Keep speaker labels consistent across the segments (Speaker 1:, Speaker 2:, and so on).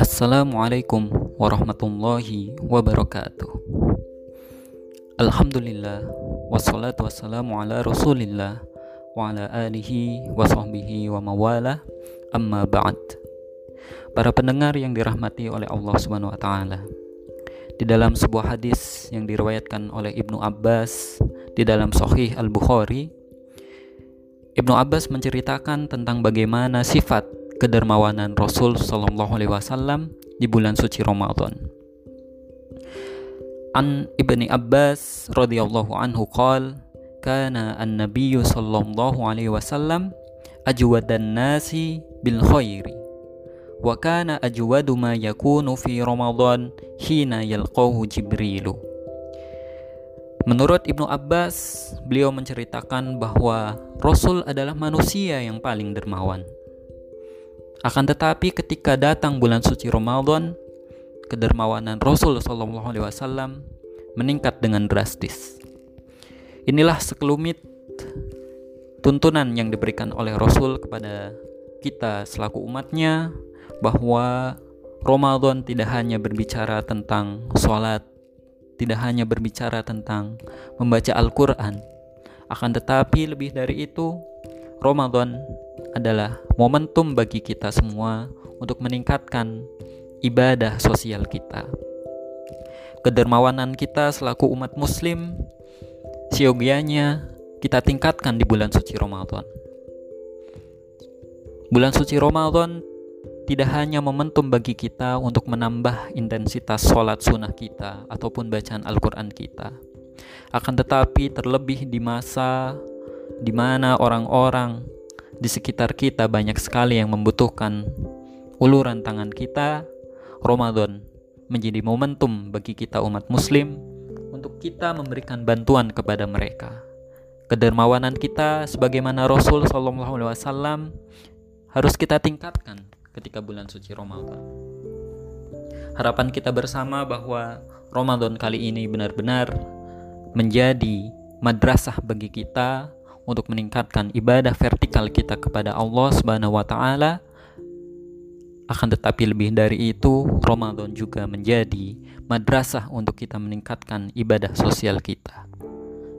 Speaker 1: Assalamualaikum warahmatullahi wabarakatuh. Alhamdulillah Wassalatu wassalamu ala rasulillah Wa ala alihi wa sahbihi wa mawala. Amma ba'd. Para pendengar yang dirahmati oleh Allah subhanahu wa ta'ala Di dalam sebuah hadis yang diriwayatkan oleh Ibnu Abbas Di dalam Sahih Al-Bukhari Ibnu Abbas menceritakan tentang bagaimana sifat kedermawanan Rasul Shallallahu Alaihi Wasallam di bulan suci Ramadan. An ibni Abbas radhiyallahu anhu qal kana an-nabiyyu sallallahu alaihi wasallam ajwadan nasi bil khairi wa kana ajwadu ma yakunu fi Ramadan hina yalqahu Jibrilu Menurut Ibnu Abbas, beliau menceritakan bahwa Rasul adalah manusia yang paling dermawan. Akan tetapi ketika datang bulan suci Ramadan, kedermawanan Rasul Shallallahu Alaihi Wasallam meningkat dengan drastis. Inilah sekelumit tuntunan yang diberikan oleh Rasul kepada kita selaku umatnya bahwa Ramadan tidak hanya berbicara tentang sholat, tidak hanya berbicara tentang membaca Al-Quran, akan tetapi lebih dari itu, Ramadan adalah momentum bagi kita semua untuk meningkatkan ibadah sosial kita. Kedermawanan kita selaku umat muslim siogianya kita tingkatkan di bulan suci Ramadan. Bulan suci Ramadan tidak hanya momentum bagi kita untuk menambah intensitas sholat sunnah kita ataupun bacaan Al-Quran kita. Akan tetapi terlebih di masa di mana orang-orang di sekitar kita banyak sekali yang membutuhkan uluran tangan kita, Ramadan menjadi momentum bagi kita umat muslim untuk kita memberikan bantuan kepada mereka. Kedermawanan kita sebagaimana Rasul wasallam harus kita tingkatkan ketika bulan suci Ramadan. Harapan kita bersama bahwa Ramadan kali ini benar-benar menjadi madrasah bagi kita untuk meningkatkan ibadah vertikal kita kepada Allah Subhanahu wa taala. Akan tetapi lebih dari itu, Ramadan juga menjadi madrasah untuk kita meningkatkan ibadah sosial kita.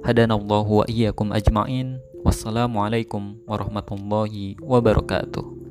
Speaker 1: Hadanallahu wa iyyakum ajmain. Wassalamualaikum warahmatullahi wabarakatuh.